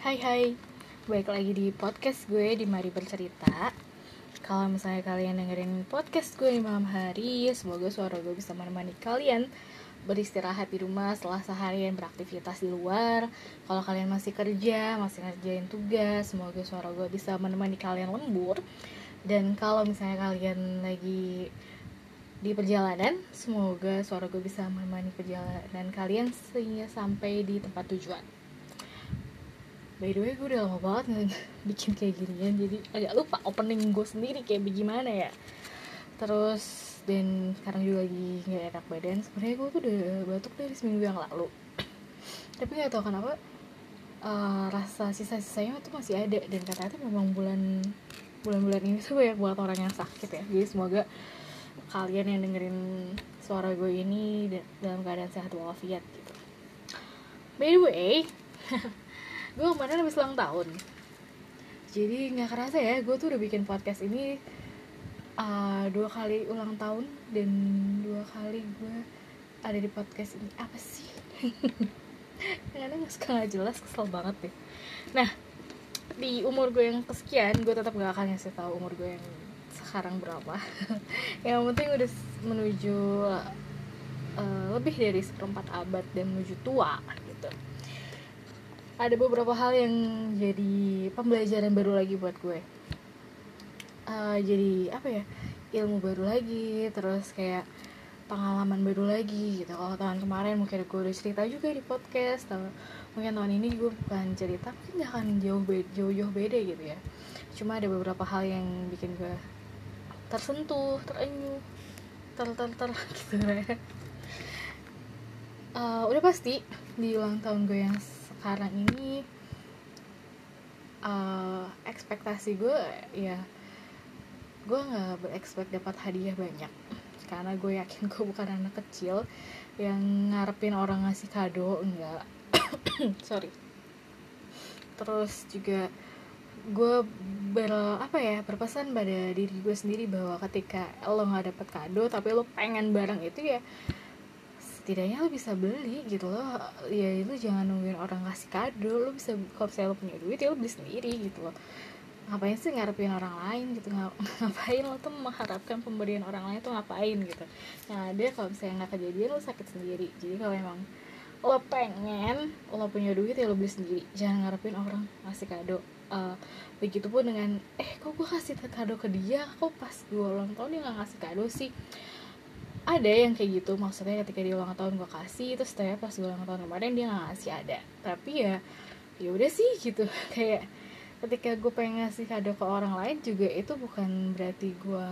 Hai hai, balik lagi di podcast gue di Mari Bercerita. Kalau misalnya kalian dengerin podcast gue di malam hari Semoga suara gue bisa menemani kalian Beristirahat di rumah setelah seharian beraktivitas di luar. Kalau kalian masih kerja, masih ngerjain tugas Semoga suara gue bisa menemani kalian lembur. Dan kalau misalnya kalian lagi di perjalanan Semoga suara gue bisa menemani perjalanan kalian Sehingga sampai di tempat tujuan by the way gue udah lama banget bikin kayak ginian jadi agak lupa opening gue sendiri kayak bagaimana ya. Terus dan sekarang juga lagi nggak enak badan. Sebenarnya gue tuh udah batuk dari seminggu yang lalu. Tapi nggak tahu kenapa uh, rasa sisa-sisanya tuh masih ada. Dan katanya memang bulan bulan-bulan ini tuh banyak buat orang yang sakit ya. Jadi semoga kalian yang dengerin suara gue ini dalam keadaan sehat walafiat gitu. By the way gue kemarin habis ulang tahun. Jadi nggak kerasa ya gue tuh udah bikin podcast ini uh, dua kali ulang tahun dan dua kali gue ada di podcast ini. Apa sih? Kadang suka nggak jelas kesel banget deh. Nah di umur gue yang kesekian gue tetap gak akan ngasih tahu umur gue yang sekarang berapa. Yang penting udah menuju uh, lebih dari seperempat abad dan menuju tua gitu ada beberapa hal yang jadi pembelajaran baru lagi buat gue. Uh, jadi apa ya ilmu baru lagi terus kayak pengalaman baru lagi gitu. Kalau tahun kemarin mungkin gue udah cerita juga di podcast atau mungkin tahun ini gue bukan cerita mungkin gak akan jauh beda, jauh jauh beda gitu ya. Cuma ada beberapa hal yang bikin gue tersentuh terenyuh ter ter ter gitu ya. Uh, udah pasti di ulang tahun gue yang sekarang ini uh, ekspektasi gue ya gue nggak berekspekt dapat hadiah banyak. Karena gue yakin gue bukan anak kecil yang ngarepin orang ngasih kado enggak. Sorry. Terus juga gue ber apa ya berpesan pada diri gue sendiri bahwa ketika lo nggak dapet kado tapi lo pengen barang itu ya setidaknya lo bisa beli gitu loh. Ya itu jangan nungguin orang kasih kado. Lo bisa kalau misalnya lo punya duit ya lo beli sendiri gitu loh. Ngapain sih ngarepin orang lain gitu? Ngapain lo tuh mengharapkan pemberian orang lain tuh ngapain gitu? Nah ada kalau misalnya nggak kejadian lo sakit sendiri. Jadi kalau emang lo pengen lo punya duit ya lo beli sendiri. Jangan ngarepin orang ngasih kado. Uh, begitupun dengan eh kok gue kasih kado ke dia? Kok pas gue ulang tahun dia nggak ngasih kado sih ada yang kayak gitu maksudnya ketika dia ulang tahun gue kasih terus saya pas gue ulang tahun kemarin dia nggak ngasih ada. Tapi ya ya udah sih gitu. Kayak ketika gue pengen ngasih kado ke orang lain juga itu bukan berarti gue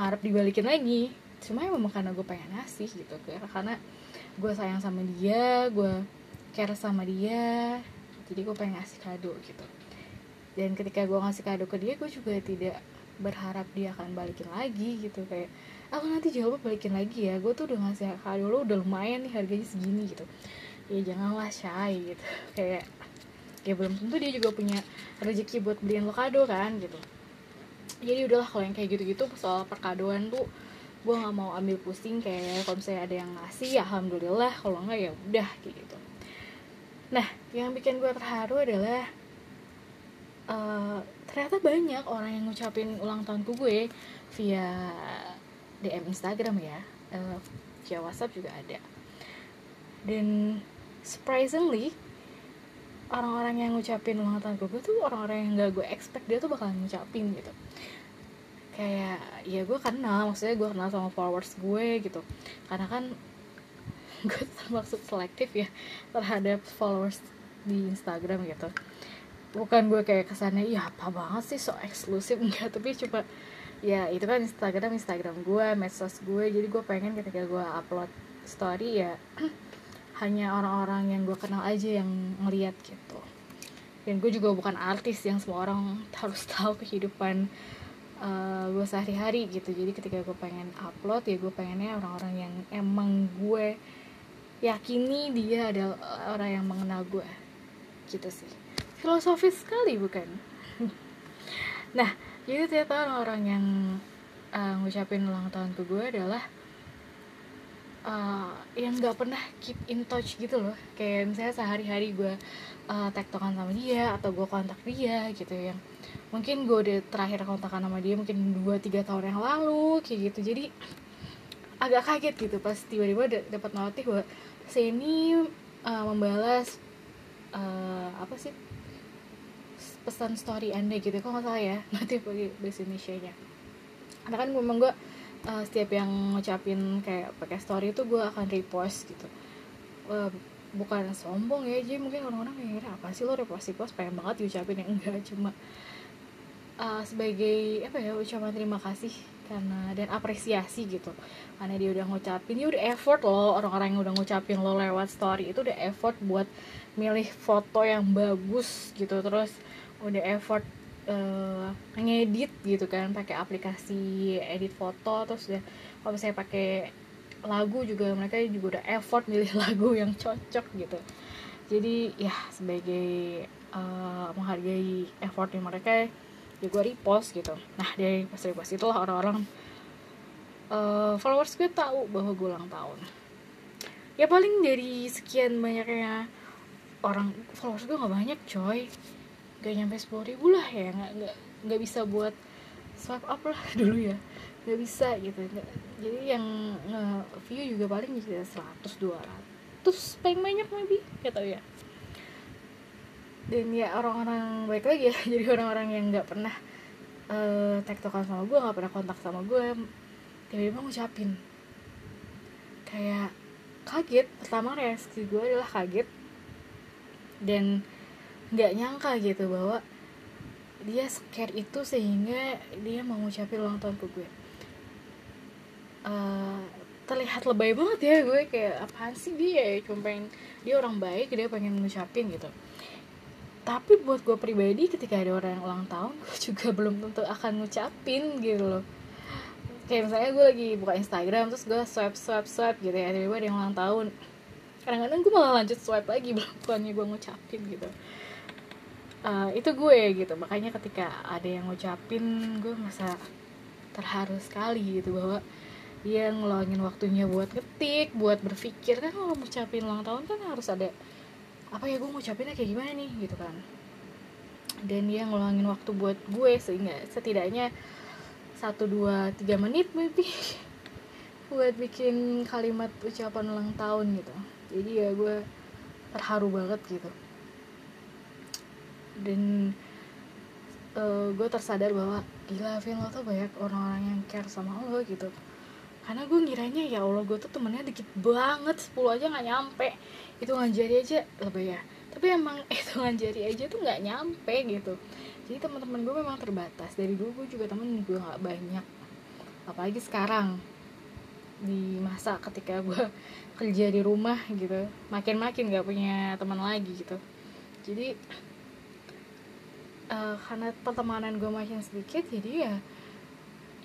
ngarep dibalikin lagi. Cuma emang karena gue pengen ngasih gitu. Karena gue sayang sama dia gue care sama dia jadi gue pengen ngasih kado gitu. Dan ketika gue ngasih kado ke dia gue juga tidak berharap dia akan balikin lagi gitu. Kayak aku nanti jawab balikin lagi ya. Gue tuh udah ngasih kado lo udah lumayan nih harganya segini gitu. Ya janganlah shy gitu. Kayak ya belum tentu dia juga punya rezeki buat beliin lo kado kan gitu. Jadi udahlah kalau yang kayak gitu-gitu soal perkadoan tuh gue nggak mau ambil pusing. Kayak kalau misalnya ada yang ngasih ya alhamdulillah. Kalau enggak ya udah kayak gitu. Nah yang bikin gue terharu adalah uh, ternyata banyak orang yang ngucapin ulang tahun ke gue via DM Instagram ya. Uh, WhatsApp juga ada. Dan surprisingly orang-orang yang ngucapin ulang tahun gue tuh orang-orang yang gak gue expect dia tuh bakalan ngucapin gitu. Kayak ya gue kenal maksudnya gue kenal sama followers gue gitu. Karena kan gue termasuk selektif ya terhadap followers di Instagram gitu. Bukan gue kayak kesannya iya apa banget sih so eksklusif. Enggak tapi coba ya itu kan Instagram Instagram gue medsos gue. Jadi gue pengen ketika gue upload story ya hanya orang-orang yang gue kenal aja yang ngeliat gitu. Dan gue juga bukan artis yang semua orang harus tahu kehidupan uh, gue sehari-hari gitu. Jadi ketika gue pengen upload ya gue pengennya orang-orang yang emang gue yakini dia adalah orang yang mengenal gue gitu sih. Filosofis sekali bukan? Nah jadi ternyata orang-orang yang uh, ngucapin ulang tahun ke gue adalah uh, yang nggak pernah keep in touch gitu loh. Kayak misalnya sehari-hari gue uh, tektokan sama dia atau gue kontak dia gitu yang mungkin gue udah terakhir kontakan sama dia mungkin 2-3 tahun yang lalu kayak gitu. Jadi agak kaget gitu pas tiba-tiba dapat notif bahwa Seni uh, membalas uh, apa sih pesan story anda gitu. Kok nggak salah ya notif bagi bahasa Indonesia nya karena kan memang gue uh, setiap yang ngucapin kayak pakai story itu gue akan repost gitu. Uh, bukan sombong ya jadi mungkin orang-orang mikir apa sih lo repost repost pengen banget diucapin. Yang enggak cuma uh, sebagai apa ya ucapan terima kasih karena dan apresiasi gitu. Karena dia udah ngucapin dia udah effort loh orang-orang yang udah ngucapin lo lewat story itu udah effort buat milih foto yang bagus gitu. Terus udah effort uh, ngedit gitu kan pakai aplikasi edit foto terus udah kalau saya pakai lagu juga mereka juga udah effort milih lagu yang cocok gitu. Jadi ya sebagai uh, menghargai effortnya mereka ya gue repost gitu. Nah dari pas repost itulah orang-orang uh, followers gue tahu bahwa gue ulang tahun. Ya paling dari sekian banyaknya orang followers gue nggak banyak coy gak nyampe sepuluh ribu lah ya nggak nggak nggak bisa buat swipe up lah dulu ya. Nggak bisa gitu gak, jadi yang view juga paling bisa seratus dua ratus paling banyak maybe gak tau ya. Dan ya orang-orang baik lagi ya jadi orang-orang yang nggak pernah uh, tektokan sama gue nggak pernah kontak sama gue tiba-tiba ngucapin. Kayak kaget pertama reaksi gue adalah kaget. Dan nggak nyangka gitu bahwa dia scare itu sehingga dia mau ngucapin ulang tahun ke gue. Uh, terlihat lebay banget ya gue kayak apaan sih dia ya? Cuma pengen dia orang baik dia pengen ngucapin gitu. Tapi buat gue pribadi ketika ada orang yang ulang tahun gue juga belum tentu akan ngucapin gitu loh. Kayak misalnya gue lagi buka Instagram terus gue swipe swipe swipe gitu ya tiba-tiba ada yang ulang tahun. Kadang-kadang gue malah lanjut swipe lagi bukannya gue ngucapin gitu uh, itu gue gitu. Makanya ketika ada yang ngucapin gue masa terharu sekali gitu bahwa dia ngeluangin waktunya buat ketik buat berpikir. Kan kalau ngucapin ulang tahun kan harus ada apa ya gue ngucapinnya kayak gimana nih? gitu kan. Dan dia ngeluangin waktu buat gue sehingga setidaknya satu dua tiga menit maybe buat bikin kalimat ucapan ulang tahun gitu. Jadi ya gue terharu banget gitu dan uh, gue tersadar bahwa gila Vin lo tuh banyak orang-orang yang care sama lo gitu. Karena gue ngiranya ya Allah gue tuh temennya dikit banget 10 aja nggak nyampe. Itu ngajari aja lebih ya. Tapi emang itu ngajari aja tuh nggak nyampe gitu. Jadi teman-teman gue memang terbatas. Dari dulu gue juga temen gue nggak banyak. Apalagi sekarang di masa ketika gue kerja di rumah gitu. Makin-makin gak punya teman lagi gitu. Jadi uh, karena pertemanan gue makin sedikit jadi ya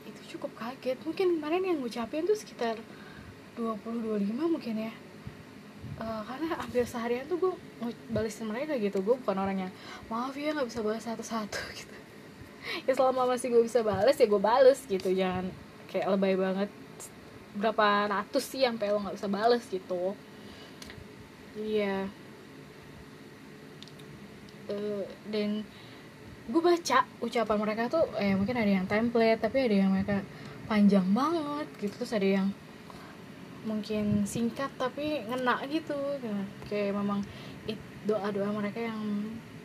itu cukup kaget. Mungkin kemarin yang ngucapin tuh sekitar 20-25 mungkin ya. Uh, karena hampir seharian tuh gue balesin mereka gitu. Gue bukan orang yang maaf ya nggak bisa balas satu-satu gitu. Ya selama masih gue bisa balas ya gue bales gitu. Jangan kayak lebay banget. Berapa ratus sih sampai lo nggak bisa bales gitu. Iya. Uh, dan gue baca ucapan mereka tuh eh mungkin ada yang template tapi ada yang mereka panjang banget gitu. Terus ada yang mungkin singkat tapi ngena gitu. Kayak memang doa doa mereka yang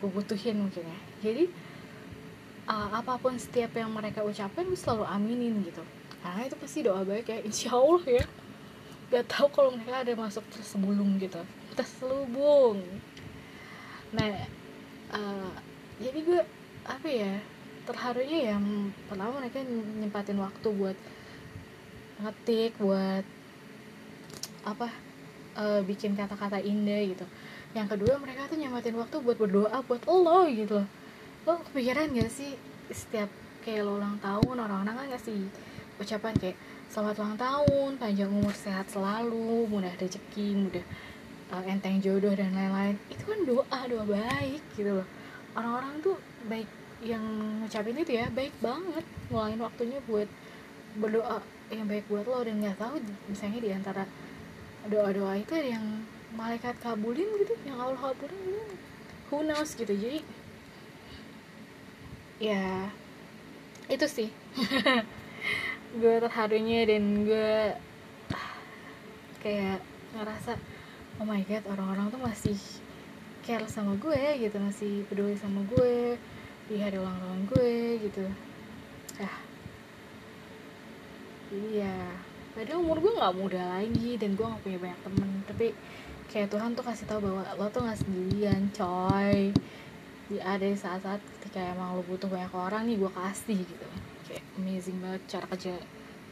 gue butuhin mungkin ya. Jadi uh, apa pun setiap yang mereka ucapin gue selalu aminin gitu. Karena itu pasti doa baik ya insya Allah ya. Gak tau kalau mereka ada masuk tersebelum gitu. Terselubung nah uh, jadi gue apa ya terharunya yang pertama mereka nyempatin waktu buat ngetik buat apa uh, bikin kata-kata indah gitu. Yang kedua mereka tuh nyempatin waktu buat berdoa buat lo gitu loh. Lo kepikiran gak sih setiap kayak lo ulang tahun orang-orang kan ngasih ucapan kayak selamat ulang tahun panjang umur sehat selalu mudah rezeki mudah uh, enteng jodoh dan lain-lain. Itu kan doa doa baik gitu loh. Orang-orang tuh baik yang ngucapin itu ya baik banget ngulangin waktunya buat berdoa yang baik buat lo dan nggak tahu misalnya di antara doa-doa itu ada yang malaikat kabulin gitu yang Allah kabulin gitu. Who knows gitu. Jadi ya itu sih. Gue terharunya dan gue kayak ngerasa oh my god orang-orang tuh masih care sama gue gitu masih peduli sama gue di hari ulang tahun gue gitu. Ya jadi ya padahal umur gue nggak muda lagi dan gue nggak punya banyak temen. Tapi kayak Tuhan tuh kasih tahu bahwa lo tuh nggak sendirian coy. Di ada saat-saat ketika emang lo butuh banyak orang nih gue kasih gitu. Kayak amazing banget cara kerja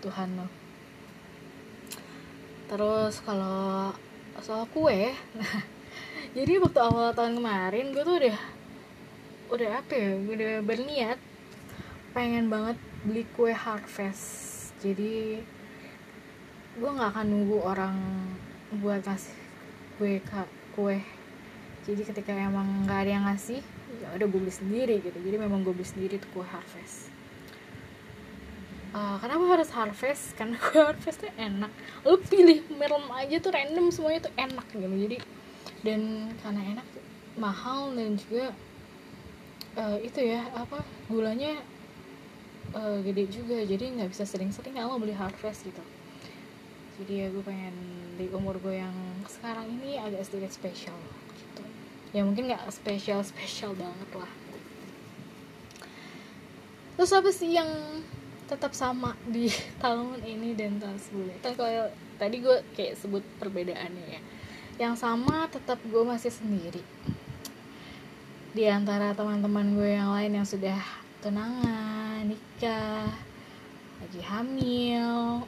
Tuhan lo. Terus kalau soal kue nah jadi waktu awal tahun kemarin gue tuh udah udah apa ya udah berniat pengen banget beli kue harvest. Jadi gue nggak akan nunggu orang buat kasih kue kue. Jadi ketika emang nggak ada yang ngasih ya udah gue beli sendiri gitu. Jadi memang gue beli sendiri tuh kue harvest. Uh, kenapa harus harvest? Karena kue harvest tuh enak. Lu pilih merem aja tuh random semuanya tuh enak gitu. Jadi dan karena enak mahal dan juga uh, itu ya apa gulanya uh, gede juga jadi nggak bisa sering-sering kalau beli harvest gitu. Jadi ya gue pengen di umur gue yang sekarang ini agak sedikit spesial gitu. Ya mungkin nggak spesial spesial banget lah. Terus apa sih yang tetap sama di tahun ini dan tahun sebelumnya? Kan kalau tadi gue kayak sebut perbedaannya ya. Yang sama tetap gue masih sendiri di antara teman-teman gue yang lain yang sudah tunangan nikah lagi hamil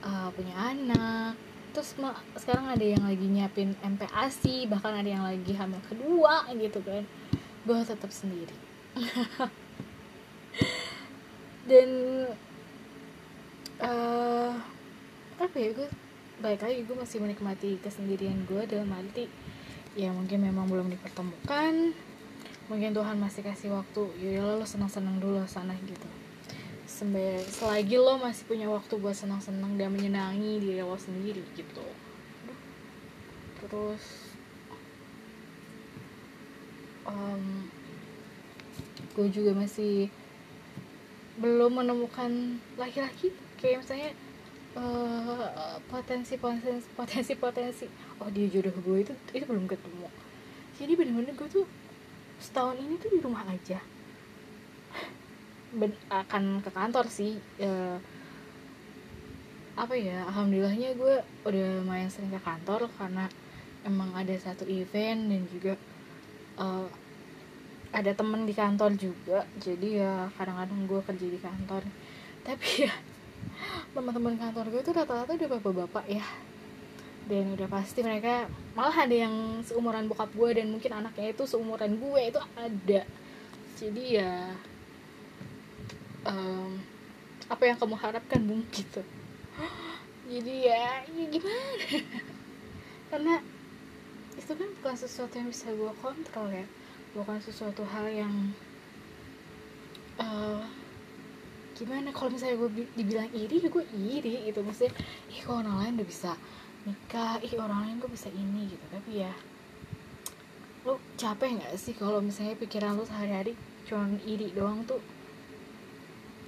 uh, punya anak terus sekarang ada yang lagi nyiapin MPASI bahkan ada yang lagi hamil kedua gitu kan. Gue tetap sendiri. Dan uh, apa ya gue baik lagi gue masih menikmati kesendirian gue dalam arti ya mungkin memang belum dipertemukan. Mungkin Tuhan masih kasih waktu. Ya lo senang-senang dulu sana gitu. Sampai, selagi lo masih punya waktu buat senang-senang dan menyenangi diri lo sendiri gitu. Terus um, gue juga masih belum menemukan laki-laki. Kayak misalnya uh, potensi potensi potensi potensi oh dia jodoh gue itu itu belum ketemu. Jadi bener-bener gue tuh setahun ini tuh di rumah aja. Ben akan ke kantor sih uh, apa ya alhamdulillahnya gue udah lumayan sering ke kantor karena emang ada satu event dan juga uh, ada temen di kantor juga. Jadi ya kadang-kadang gue kerja di kantor. Tapi ya teman-teman kantor gue tuh rata-rata udah bapak-bapak ya dan udah pasti mereka malah ada yang seumuran bokap gue dan mungkin anaknya itu seumuran gue itu ada. Jadi ya um, apa yang kamu harapkan bung? Gitu. Jadi ya, ya gimana? Karena itu kan bukan sesuatu yang bisa gue kontrol ya. Bukan sesuatu hal yang uh, gimana? Kalau misalnya gue dibilang iri ya gue iri gitu. Maksudnya ih kok orang lain udah bisa nikah ih orang lain kok bisa ini gitu. Tapi ya lo capek nggak sih kalau misalnya pikiran lo sehari-hari cuma iri doang tuh?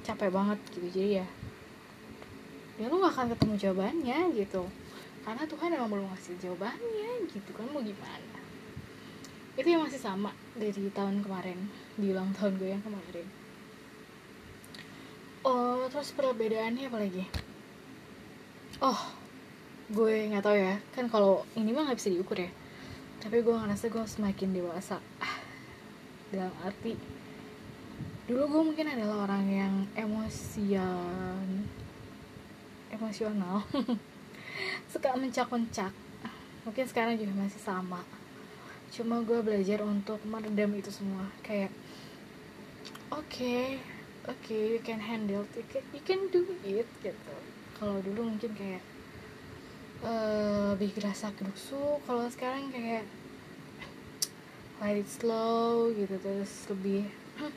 Capek banget gitu. Jadi ya ya lo gak akan ketemu jawabannya gitu. Karena Tuhan emang belum ngasih jawabannya gitu. Kan mau gimana? Itu yang masih sama dari tahun kemarin di ulang tahun gue yang kemarin. Oh terus perbedaannya apa lagi? Oh gue nggak tahu ya. Kan kalau ini mah nggak bisa diukur ya. Tapi gue ngerasa gue semakin dewasa. Ah, dalam arti dulu gue mungkin adalah orang yang emosian emosional. Suka mencak-mencak. Mungkin sekarang juga masih sama. Cuma gue belajar untuk meredam itu semua. Kayak oke okay, oke okay, you can handle it. You can do it gitu. Kalau dulu mungkin kayak uh, lebih gerasa gerusuk kalau sekarang kayak let it slow gitu terus lebih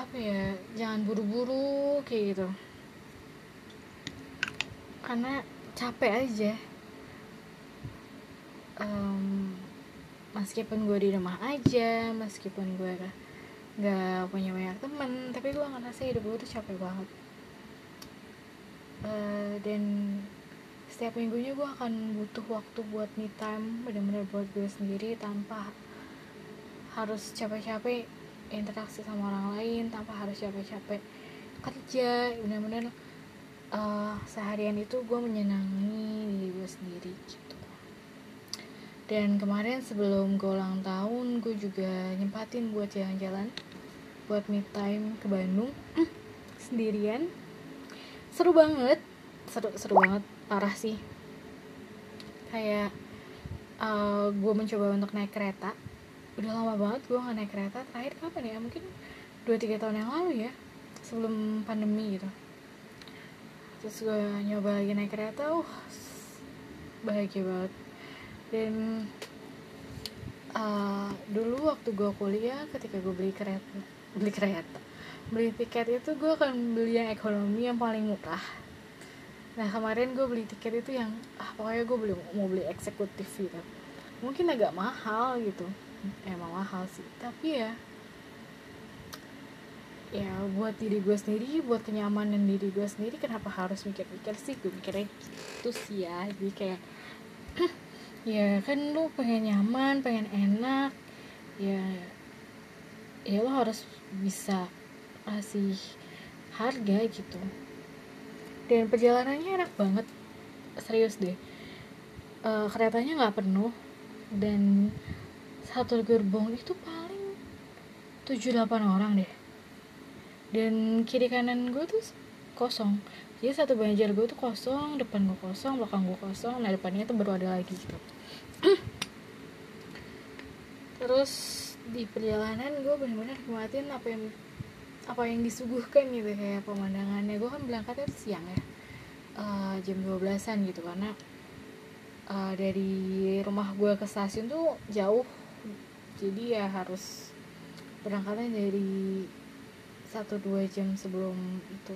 apa ya jangan buru-buru kayak gitu. Karena capek aja. Um, meskipun gue di rumah aja meskipun gue nggak punya banyak temen tapi gue ngerasa hidup gue tuh capek banget. Uh, dan setiap minggunya gue akan butuh waktu buat me time benar-benar buat gue sendiri tanpa harus capek-capek interaksi sama orang lain tanpa harus capek-capek kerja. Benar-benar uh, seharian itu gue menyenangi diri gue sendiri gitu. Dan kemarin sebelum gue ulang tahun gue juga nyempatin buat jalan-jalan buat me time ke Bandung sendirian. Seru banget. Seru seru banget parah sih. Kayak uh, gue mencoba untuk naik kereta. Udah lama banget gue gak naik kereta. Terakhir kapan ya? Mungkin 2-3 tahun yang lalu ya. Sebelum pandemi gitu. Terus gue nyoba lagi naik kereta uh bahagia banget. Dan uh, dulu waktu gue kuliah ketika gue beli kereta beli kereta beli tiket itu gue akan beli yang ekonomi yang paling murah nah kemarin gue beli tiket itu yang ah pokoknya gue beli mau beli eksekutif gitu. Mungkin agak mahal gitu. Emang mahal sih. Tapi ya ya buat diri gue sendiri buat kenyamanan diri gue sendiri kenapa harus mikir-mikir sih? Gue mikirnya gitu sih ya. Jadi kayak ya kan lu pengen nyaman pengen enak. Ya ya lo harus bisa kasih harga gitu dan perjalanannya enak banget. Serius deh. Uh, keretanya nggak penuh. Dan satu gerbong itu paling 7-8 orang deh. Dan kiri kanan gue tuh kosong. Jadi satu banjar gue tuh kosong depan gue kosong belakang gue kosong nah depannya tuh baru ada lagi gitu. Terus di perjalanan gue benar-benar nikmatin apa yang apa yang disuguhkan gitu kayak pemandangannya. Gue kan berangkatnya siang ya uh, jam 12an gitu karena uh, dari rumah gue ke stasiun tuh jauh. Jadi ya harus berangkatnya dari satu dua jam sebelum itu.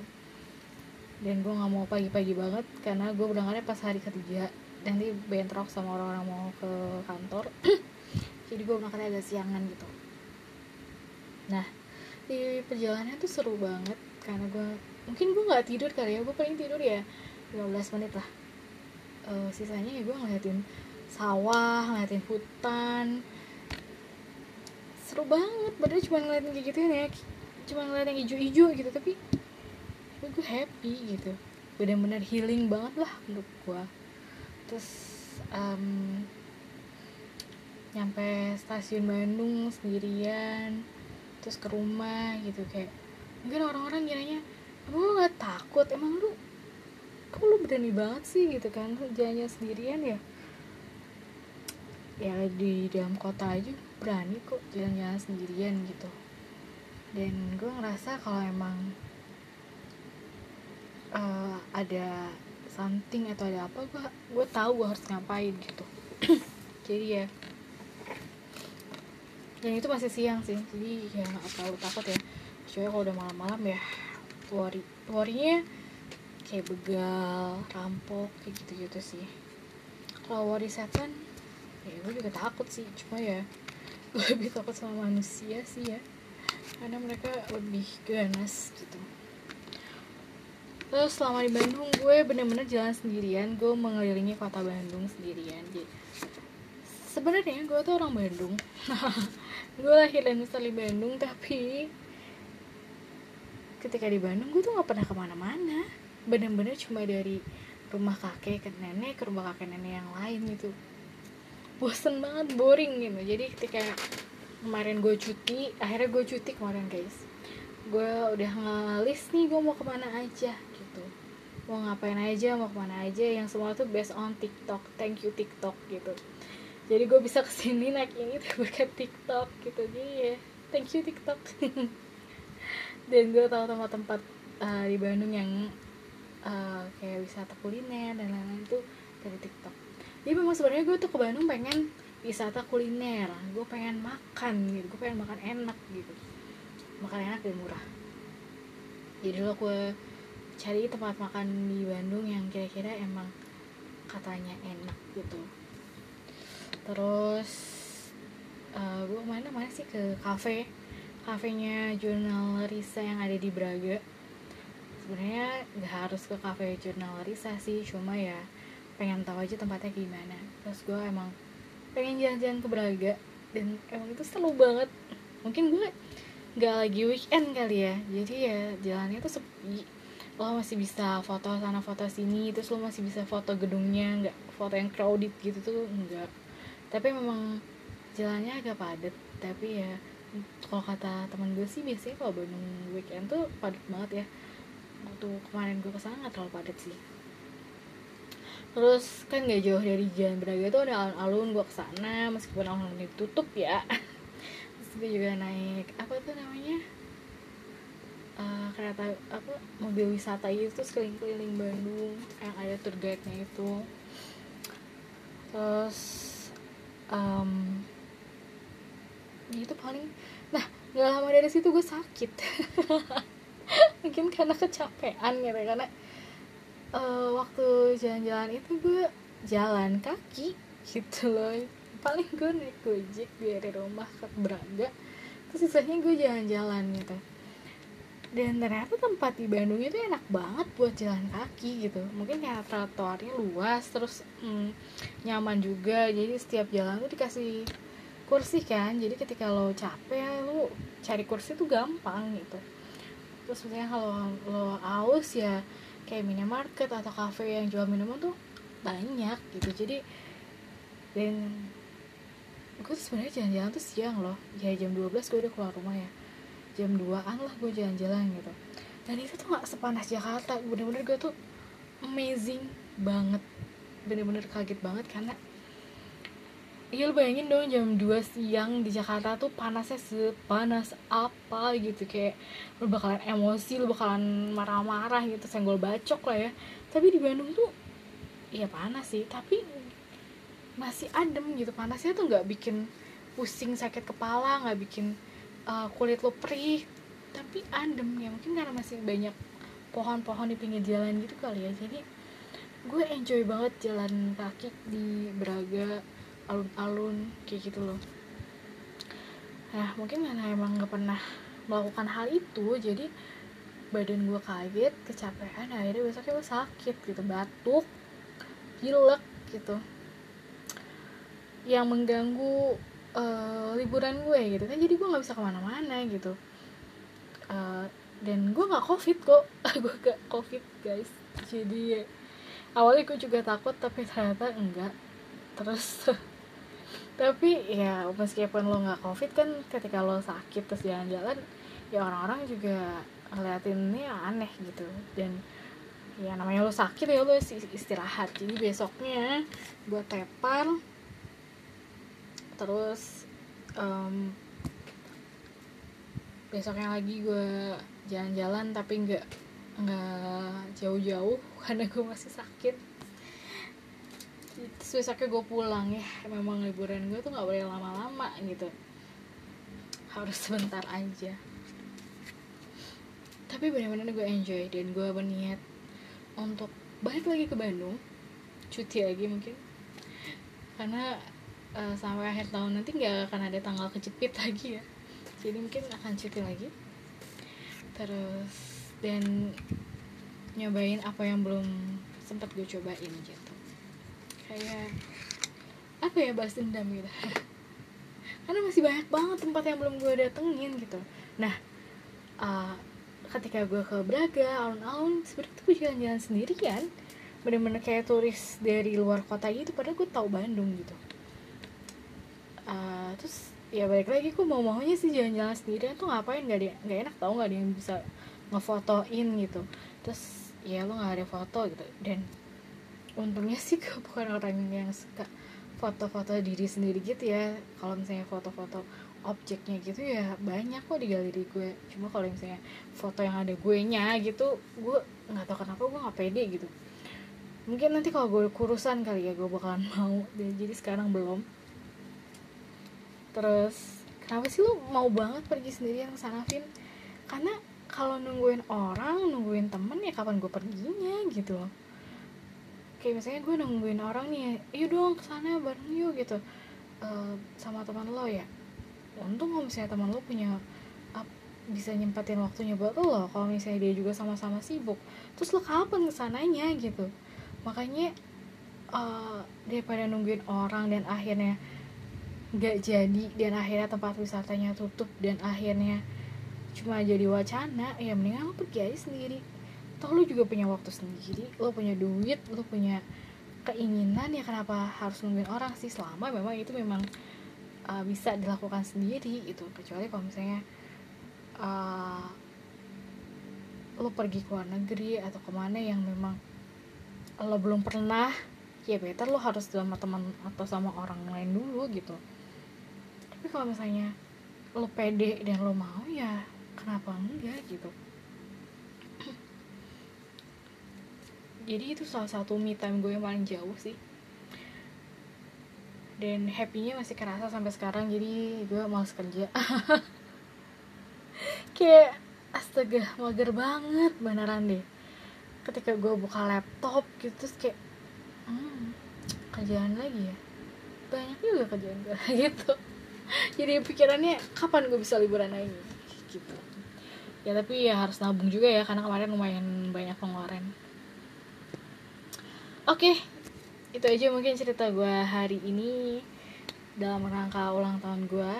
Dan gue nggak mau pagi-pagi banget karena gue berangkatnya pas hari ketiga. Nanti bentrok sama orang-orang mau ke kantor. Jadi gue berangkatnya agak siangan gitu. Nah di perjalanan tuh seru banget karena gue mungkin gue nggak tidur kali ya gue paling tidur ya 15 menit lah. Uh, sisanya ya gue ngeliatin sawah ngeliatin hutan. Seru banget padahal cuma ngeliatin kayak gitu ya cuma ngeliat yang hijau-hijau gitu tapi gue happy gitu. Benar-benar healing banget lah menurut gue terus um, nyampe stasiun Bandung sendirian terus ke rumah gitu kayak mungkin orang-orang kiranya emang lu gak takut? Emang lu kok lu berani banget sih? Gitu kan jalannya sendirian ya. Ya di dalam kota aja berani kok jalan-jalan sendirian gitu. Dan gue ngerasa kalau emang uh, ada something atau ada apa gue gue tahu gue harus ngapain gitu. Jadi ya dan itu masih siang sih jadi ya nggak terlalu takut ya. Kecuali kalau udah malam-malam ya worry worrynya kayak begal rampok kayak gitu-gitu sih. Kalau worry setan ya gue juga takut sih. Cuma ya gue lebih takut sama manusia sih ya. Karena mereka lebih ganas gitu. Terus selama di Bandung gue bener-bener jalan sendirian. Gue mengelilingi kota Bandung sendirian. Jadi sebenarnya gue tuh orang Bandung. Gue lahir dan besar di Bandung tapi ketika di Bandung gue tuh gak pernah ke mana-mana. Bener-bener cuma dari rumah kakek ke nenek ke rumah kakek nenek yang lain gitu. Bosen banget boring gitu. Jadi ketika kemarin gue cuti akhirnya gue cuti kemarin guys. Gue udah ngelis nih gue mau ke mana aja gitu. Mau ngapain aja mau ke mana aja yang semua tuh based on TikTok. Thank you TikTok gitu jadi gue bisa ke sini naik ini tuh berkat TikTok gitu jadi ya thank you TikTok. Dan gue tahu tempat-tempat uh, di Bandung yang uh, kayak wisata kuliner dan lain-lain tuh dari TikTok. Jadi memang sebenarnya gue tuh ke Bandung pengen wisata kuliner. Gue pengen makan gitu gue pengen makan enak gitu. Makan enak dan murah. Jadi lo gue cari tempat makan di Bandung yang kira-kira emang katanya enak gitu terus uh, gue mana mana sih? Ke kafe kafenya jurnal Risa yang ada di Braga. Sebenarnya nggak harus ke kafe jurnal Risa sih cuma ya pengen tahu aja tempatnya gimana. Terus gue emang pengen jalan-jalan ke Braga. Dan emang itu seru banget. Mungkin gue nggak lagi weekend kali ya. Jadi ya jalannya tuh sepi. Lo masih bisa foto sana foto sini. Terus lo masih bisa foto gedungnya. Nggak foto yang crowded gitu tuh enggak tapi memang jalannya agak padat. Tapi ya kalau kata teman gue sih biasanya kalau Bandung weekend tuh padat banget ya. Waktu kemarin gue ke sana nggak terlalu padat sih. Terus kan gak jauh dari Jalan Braga tuh ada alun-alun gue ke sana meskipun alun-alun ditutup ya. Terus gue juga naik apa tuh namanya? Uh, kereta apa mobil wisata itu keliling-keliling Bandung yang ada tour guide-nya itu. Terus um, itu paling nah nggak lama dari situ gue sakit. Mungkin karena kecapean gitu karena uh, waktu jalan-jalan itu gue jalan kaki gitu loh. Paling gue naik gojek dari rumah ke Braga terus sisanya gue jalan-jalan gitu dan ternyata tempat di Bandung itu enak banget buat jalan kaki gitu. Mungkin karena trotoarnya luas terus hmm, nyaman juga. Jadi setiap jalan tuh dikasih kursi kan. Jadi ketika lo capek lo cari kursi tuh gampang gitu. Terus misalnya kalau lo aus ya kayak minimarket atau cafe yang jual minuman tuh banyak gitu. Jadi dan gue sebenarnya jalan-jalan tuh siang loh. Ya jam 12 gue udah keluar rumah ya jam 2an lah gue jalan-jalan gitu. Dan itu tuh gak sepanas Jakarta. Bener-bener gue tuh amazing banget. Bener-bener kaget banget karena Iya lu bayangin dong jam 2 siang di Jakarta tuh panasnya sepanas apa gitu. Kayak lu bakalan emosi, lu bakalan marah-marah gitu Senggol bacok lah ya. Tapi di Bandung tuh ya panas sih. Tapi masih adem gitu. Panasnya tuh gak bikin pusing sakit kepala Gak bikin uh, kulit lu perih Tapi adem ya. Mungkin karena masih banyak pohon-pohon di pinggir jalan gitu kali ya. Jadi gue enjoy banget jalan kaki di Braga alun-alun kayak gitu loh. Nah mungkin karena emang gak pernah melakukan hal itu jadi badan gue kaget kecapean akhirnya besoknya gue sakit gitu batuk pilek gitu. Yang mengganggu uh, liburan gue gitu. Kan jadi gue nggak bisa ke mana-mana gitu. Uh, dan gue nggak covid kok. Gue gak covid guys. Jadi awalnya gue juga takut tapi ternyata enggak. Terus tapi ya meskipun lo nggak covid kan ketika lo sakit terus jalan-jalan ya orang-orang juga ngeliatinnya aneh gitu. Dan ya namanya lo sakit ya lo istirahat. Jadi besoknya buat tepar terus um, besoknya lagi gue jalan-jalan tapi nggak nggak jauh-jauh karena gue masih sakit. Terus besoknya gue pulang ya memang liburan gue tuh nggak boleh lama-lama gitu. Harus sebentar aja. Tapi benar-benar gue enjoy dan gue berniat untuk balik lagi ke Bandung. Cuti lagi mungkin. Karena uh, sampai akhir tahun nanti nggak akan ada tanggal kejepit lagi ya. Jadi mungkin akan cuti lagi. Terus dan nyobain apa yang belum sempat gue cobain gitu. Kayak apa ya balas dendam gitu. Karena masih banyak banget tempat yang belum gue datengin gitu. Nah uh, ketika gue ke Braga alun-alun sebenarnya gue jalan-jalan sendirian. Bener-bener kayak turis dari luar kota gitu padahal gue tahu Bandung gitu uh, terus ya balik lagi gue mau maunya sih jalan-jalan sendirian. Tuh ngapain? Gak ada nggak enak tau nggak yang bisa ngefotoin gitu. Terus ya lo nggak ada foto gitu. Dan untungnya sih gue bukan orang yang suka foto-foto diri sendiri gitu ya. Kalau misalnya foto-foto objeknya gitu ya banyak kok di galeri gue cuma kalau misalnya foto yang ada gue nya gitu gue nggak tahu kenapa gue nggak pede gitu. Mungkin nanti kalau gue kurusan kali ya gue bakalan mau. Jadi sekarang belum terus kenapa sih lu mau banget pergi sendirian ke sana Vin? Karena kalau nungguin orang nungguin temen ya kapan gue perginya gitu kayak misalnya gue nungguin orang nih yuk dong ke sana bareng yuk gitu. Uh, sama teman lo ya. Untung kalau misalnya teman lo punya bisa nyempatin waktunya buat lo. Kalau misalnya dia juga sama-sama sibuk. Terus lo kapan ke sananya gitu? Makanya uh, daripada nungguin orang dan akhirnya gak jadi dan akhirnya tempat wisatanya tutup dan akhirnya cuma jadi wacana ya mendingan lo pergi aja sendiri. Toh lo juga punya waktu sendiri lo punya duit lo punya keinginan ya kenapa harus nungguin orang sih? Selama memang itu memang uh, bisa dilakukan sendiri itu kecuali kalau misalnya uh, lo pergi ke luar negeri atau ke mana yang memang lo belum pernah ya better lo harus sama teman atau sama orang lain dulu gitu tapi kalau misalnya lo pede dan lo mau ya kenapa enggak gitu? Jadi itu salah satu me time gue yang paling jauh sih. Dan happynya masih kerasa sampai sekarang jadi gue males kerja. Kayak astaga mager banget beneran deh. Ketika gue buka laptop gitu terus kayak hmm, kerjaan lagi ya? Banyak juga kerjaan gue gitu jadi pikirannya kapan gue bisa liburan lagi? Gitu. Ya tapi ya harus nabung juga ya karena kemarin lumayan banyak pengeluaran. Oke okay, itu aja mungkin cerita gue hari ini dalam rangka ulang tahun gue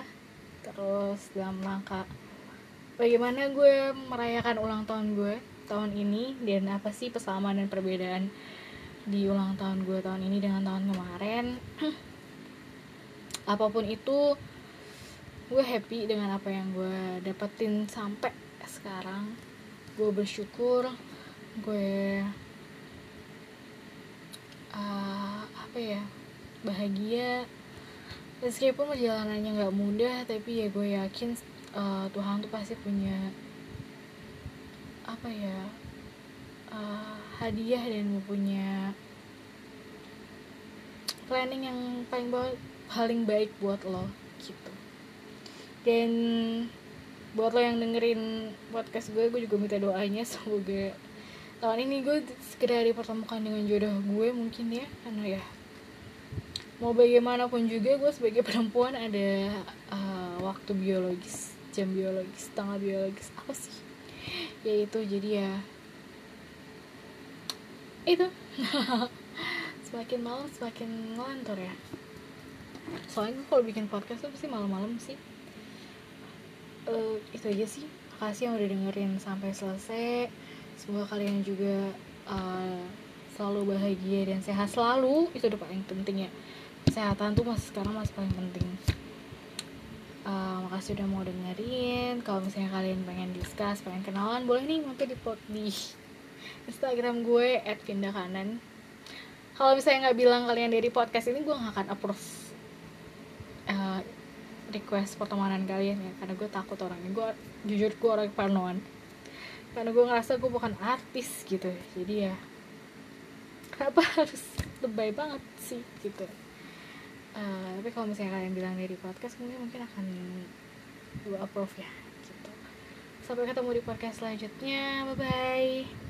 terus dalam rangka bagaimana gue merayakan ulang tahun gue tahun ini dan apa sih persamaan dan perbedaan di ulang tahun gue tahun ini dengan tahun kemarin. Apa pun itu gue happy dengan apa yang gue dapetin sampai sekarang. Gue bersyukur gue uh, apa ya bahagia. Meskipun perjalanannya nggak mudah tapi ya gue yakin uh, Tuhan tuh pasti punya apa ya uh, hadiah dan punya planning yang paling paling baik buat lo gitu dan buat lo yang dengerin podcast gue gue juga minta doanya semoga tahun ini gue segera dipertemukan dengan jodoh gue mungkin ya. Karena ya mau bagaimanapun juga gue sebagai perempuan ada uh, waktu biologis jam biologis tanggal biologis apa sih? Ya itu jadi ya itu. Semakin malam semakin ngelantur ya. Soalnya gue kalau bikin podcast tuh pasti malam-malam sih uh, itu aja sih. Makasih yang udah dengerin sampai selesai. Semoga kalian juga uh, selalu bahagia dan sehat selalu. Itu udah paling penting ya. Kesehatan tuh masih sekarang masih paling penting. Uh, makasih udah mau dengerin. Kalau misalnya kalian pengen discuss pengen kenalan boleh nih mampir di pot di Instagram gue @pindakanan kalau misalnya nggak bilang kalian dari podcast ini gue nggak akan approve uh, request pertemanan kalian ya karena gue takut orangnya. Gue jujur gue orang parnoan karena gue ngerasa gue bukan artis gitu. Jadi ya kenapa harus lebay banget sih gitu. Uh, tapi kalau misalnya kalian bilang dari podcast mungkin mungkin akan gue approve ya gitu. Sampai ketemu di podcast selanjutnya. Bye bye